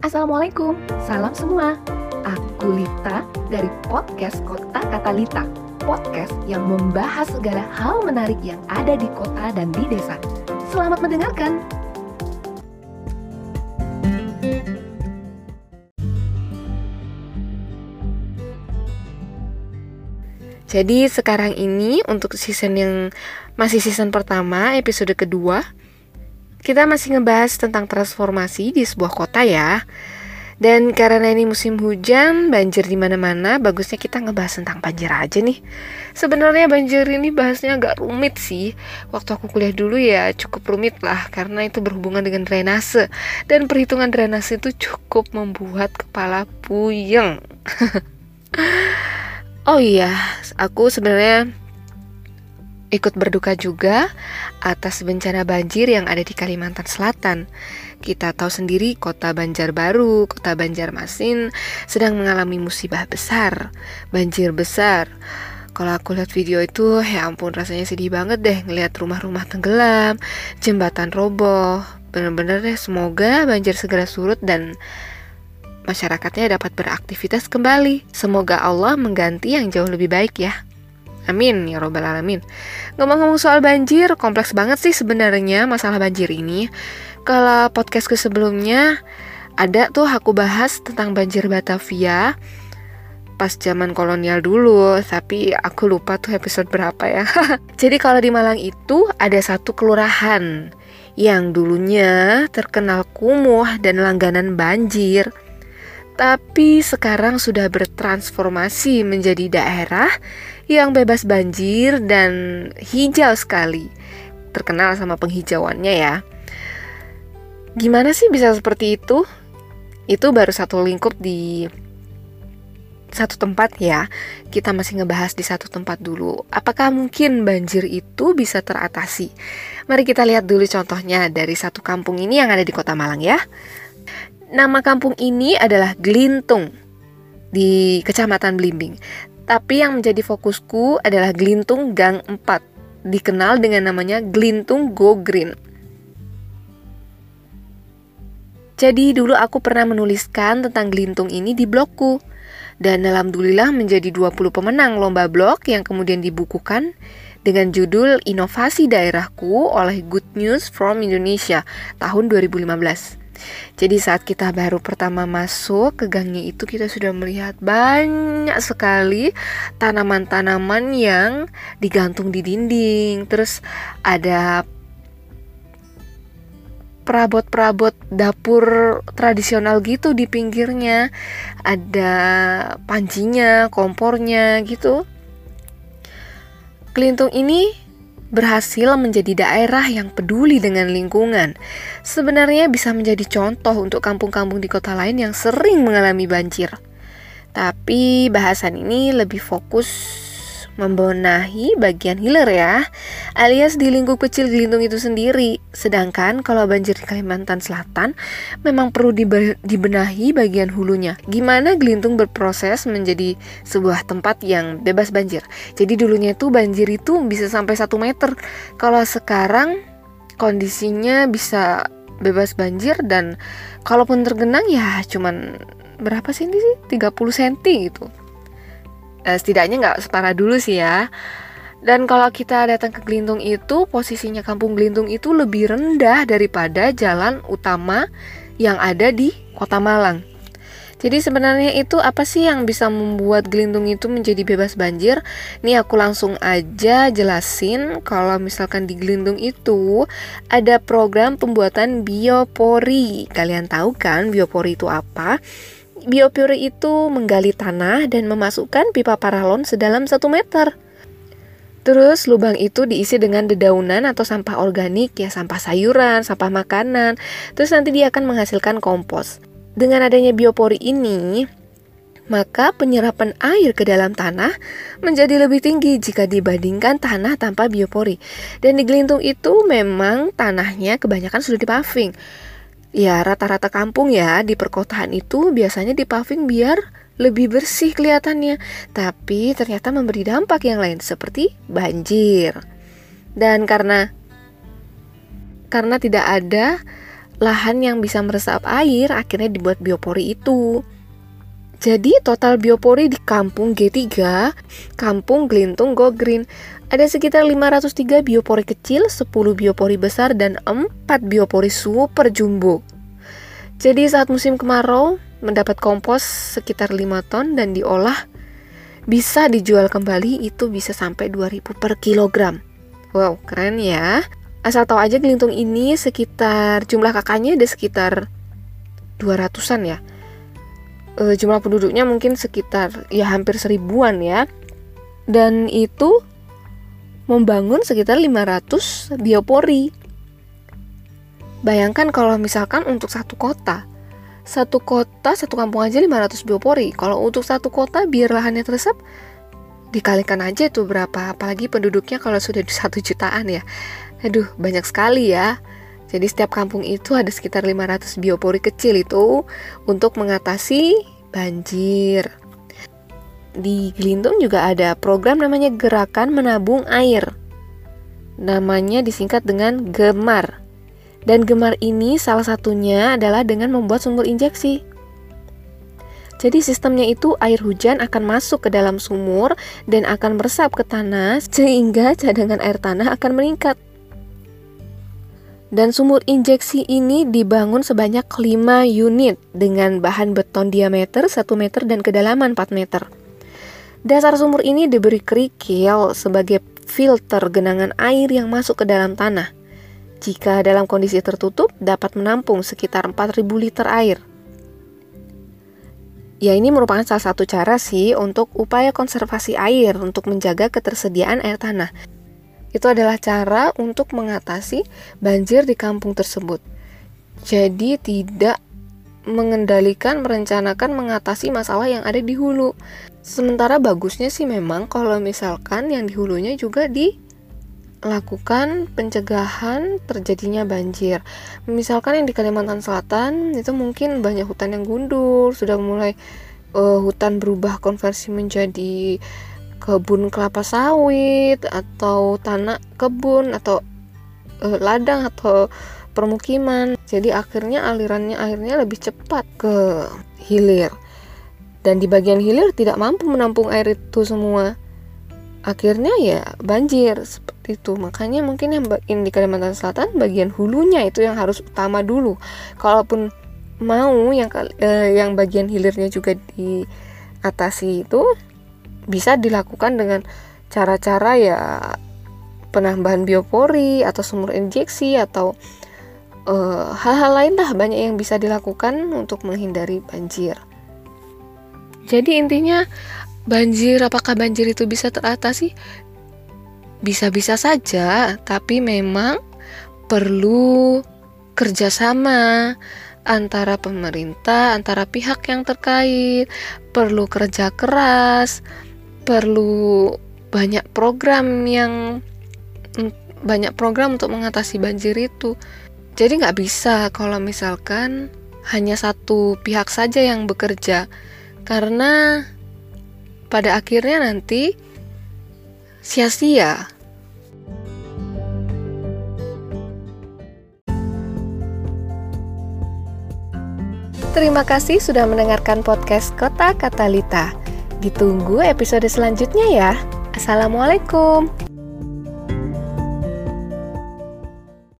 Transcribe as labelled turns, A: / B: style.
A: Assalamualaikum, salam semua. Aku Lita dari podcast Kota Kata Lita. Podcast yang membahas segala hal menarik yang ada di kota dan di desa. Selamat mendengarkan.
B: Jadi sekarang ini untuk season yang masih season pertama, episode kedua, kita masih ngebahas tentang transformasi di sebuah kota ya. Dan karena ini musim hujan, banjir di mana-mana, bagusnya kita ngebahas tentang banjir aja nih. Sebenarnya banjir ini bahasnya agak rumit sih. Waktu aku kuliah dulu ya cukup rumit lah karena itu berhubungan dengan drainase dan perhitungan drainase itu cukup membuat kepala puyeng. oh iya, aku sebenarnya ikut berduka juga atas bencana banjir yang ada di Kalimantan Selatan. Kita tahu sendiri kota Banjarbaru, kota Banjarmasin sedang mengalami musibah besar, banjir besar. Kalau aku lihat video itu, ya ampun rasanya sedih banget deh ngelihat rumah-rumah tenggelam, jembatan roboh. Bener-bener deh semoga banjir segera surut dan masyarakatnya dapat beraktivitas kembali. Semoga Allah mengganti yang jauh lebih baik ya. Amin ya robbal alamin. Ngomong-ngomong soal banjir, kompleks banget sih sebenarnya masalah banjir ini. Kalau podcastku sebelumnya ada tuh aku bahas tentang banjir Batavia pas zaman kolonial dulu, tapi aku lupa tuh episode berapa ya. Jadi kalau di Malang itu ada satu kelurahan yang dulunya terkenal kumuh dan langganan banjir tapi sekarang sudah bertransformasi menjadi daerah yang bebas banjir dan hijau sekali. Terkenal sama penghijauannya ya. Gimana sih bisa seperti itu? Itu baru satu lingkup di satu tempat ya. Kita masih ngebahas di satu tempat dulu. Apakah mungkin banjir itu bisa teratasi? Mari kita lihat dulu contohnya dari satu kampung ini yang ada di Kota Malang ya. Nama kampung ini adalah Glintung di Kecamatan Blimbing. Tapi yang menjadi fokusku adalah Glintung Gang 4, dikenal dengan namanya Glintung Go Green. Jadi dulu aku pernah menuliskan tentang Glintung ini di blogku. Dan alhamdulillah menjadi 20 pemenang lomba blog yang kemudian dibukukan dengan judul Inovasi Daerahku oleh Good News from Indonesia tahun 2015. Jadi saat kita baru pertama masuk ke gangnya itu kita sudah melihat banyak sekali tanaman-tanaman yang digantung di dinding. Terus ada perabot-perabot dapur tradisional gitu di pinggirnya. Ada pancinya, kompornya gitu. Kelintung ini berhasil menjadi daerah yang peduli dengan lingkungan. Sebenarnya bisa menjadi contoh untuk kampung-kampung di kota lain yang sering mengalami banjir. Tapi bahasan ini lebih fokus membenahi bagian hilir ya, alias di lingkup kecil Glintung itu sendiri. Sedangkan kalau banjir di Kalimantan Selatan memang perlu dibenahi bagian hulunya. Gimana Glintung berproses menjadi sebuah tempat yang bebas banjir. Jadi dulunya itu banjir itu bisa sampai satu meter. Kalau sekarang kondisinya bisa bebas banjir dan kalaupun tergenang ya cuman berapa senti sih? 30 cm gitu eh, setidaknya nggak separah dulu sih ya dan kalau kita datang ke Gelintung itu posisinya kampung Gelintung itu lebih rendah daripada jalan utama yang ada di kota Malang jadi sebenarnya itu apa sih yang bisa membuat Gelintung itu menjadi bebas banjir? Nih aku langsung aja jelasin kalau misalkan di Gelintung itu ada program pembuatan biopori. Kalian tahu kan biopori itu apa? Biopuri itu menggali tanah dan memasukkan pipa paralon sedalam 1 meter. Terus lubang itu diisi dengan dedaunan atau sampah organik ya sampah sayuran, sampah makanan. Terus nanti dia akan menghasilkan kompos. Dengan adanya biopori ini, maka penyerapan air ke dalam tanah menjadi lebih tinggi jika dibandingkan tanah tanpa biopori. Dan di Gelintung itu memang tanahnya kebanyakan sudah dipaving. Ya, rata-rata kampung ya di perkotaan itu biasanya dipaving biar lebih bersih kelihatannya, tapi ternyata memberi dampak yang lain seperti banjir. Dan karena karena tidak ada lahan yang bisa meresap air akhirnya dibuat biopori itu. Jadi total biopori di kampung G3, kampung Gelintung Go Green, ada sekitar 503 biopori kecil, 10 biopori besar, dan 4 biopori super jumbo. Jadi saat musim kemarau, mendapat kompos sekitar 5 ton dan diolah, bisa dijual kembali itu bisa sampai 2000 per kilogram. Wow, keren ya. Asal tahu aja gelintung ini sekitar jumlah kakaknya ada sekitar 200-an ya e, jumlah penduduknya mungkin sekitar ya hampir seribuan ya. Dan itu membangun sekitar 500 biopori. Bayangkan kalau misalkan untuk satu kota satu kota satu kampung aja 500 biopori. Kalau untuk satu kota biar lahannya teresap dikalikan aja tuh berapa. Apalagi penduduknya kalau sudah satu jutaan ya. Aduh banyak sekali ya jadi setiap kampung itu ada sekitar 500 biopori kecil itu untuk mengatasi banjir. Di Gelintung juga ada program namanya Gerakan Menabung Air. Namanya disingkat dengan GEMAR. Dan GEMAR ini salah satunya adalah dengan membuat sumur injeksi. Jadi sistemnya itu air hujan akan masuk ke dalam sumur dan akan meresap ke tanah sehingga cadangan air tanah akan meningkat. Dan sumur injeksi ini dibangun sebanyak 5 unit dengan bahan beton diameter 1 meter dan kedalaman 4 meter. Dasar sumur ini diberi kerikil sebagai filter genangan air yang masuk ke dalam tanah. Jika dalam kondisi tertutup, dapat menampung sekitar 4.000 liter air. Ya ini merupakan salah satu cara sih untuk upaya konservasi air untuk menjaga ketersediaan air tanah itu adalah cara untuk mengatasi banjir di kampung tersebut. Jadi tidak mengendalikan, merencanakan, mengatasi masalah yang ada di hulu. Sementara bagusnya sih memang kalau misalkan yang di hulunya juga dilakukan pencegahan terjadinya banjir. Misalkan yang di Kalimantan Selatan itu mungkin banyak hutan yang gundul, sudah mulai uh, hutan berubah konversi menjadi kebun kelapa sawit atau tanah kebun atau uh, ladang atau permukiman. Jadi akhirnya alirannya airnya lebih cepat ke hilir. Dan di bagian hilir tidak mampu menampung air itu semua. Akhirnya ya banjir seperti itu. Makanya mungkin yang di Kalimantan Selatan bagian hulunya itu yang harus utama dulu. Kalaupun mau yang eh, yang bagian hilirnya juga diatasi itu bisa dilakukan dengan cara-cara ya penambahan biopori atau sumur injeksi atau eh, hal-hal uh, lain lah banyak yang bisa dilakukan untuk menghindari banjir. Jadi intinya banjir apakah banjir itu bisa teratasi? Bisa-bisa saja, tapi memang perlu kerjasama antara pemerintah, antara pihak yang terkait, perlu kerja keras, perlu banyak program yang banyak program untuk mengatasi banjir itu. Jadi nggak bisa kalau misalkan hanya satu pihak saja yang bekerja, karena pada akhirnya nanti sia-sia.
A: Terima kasih sudah mendengarkan podcast Kota Katalita. Ditunggu episode selanjutnya ya. Assalamualaikum.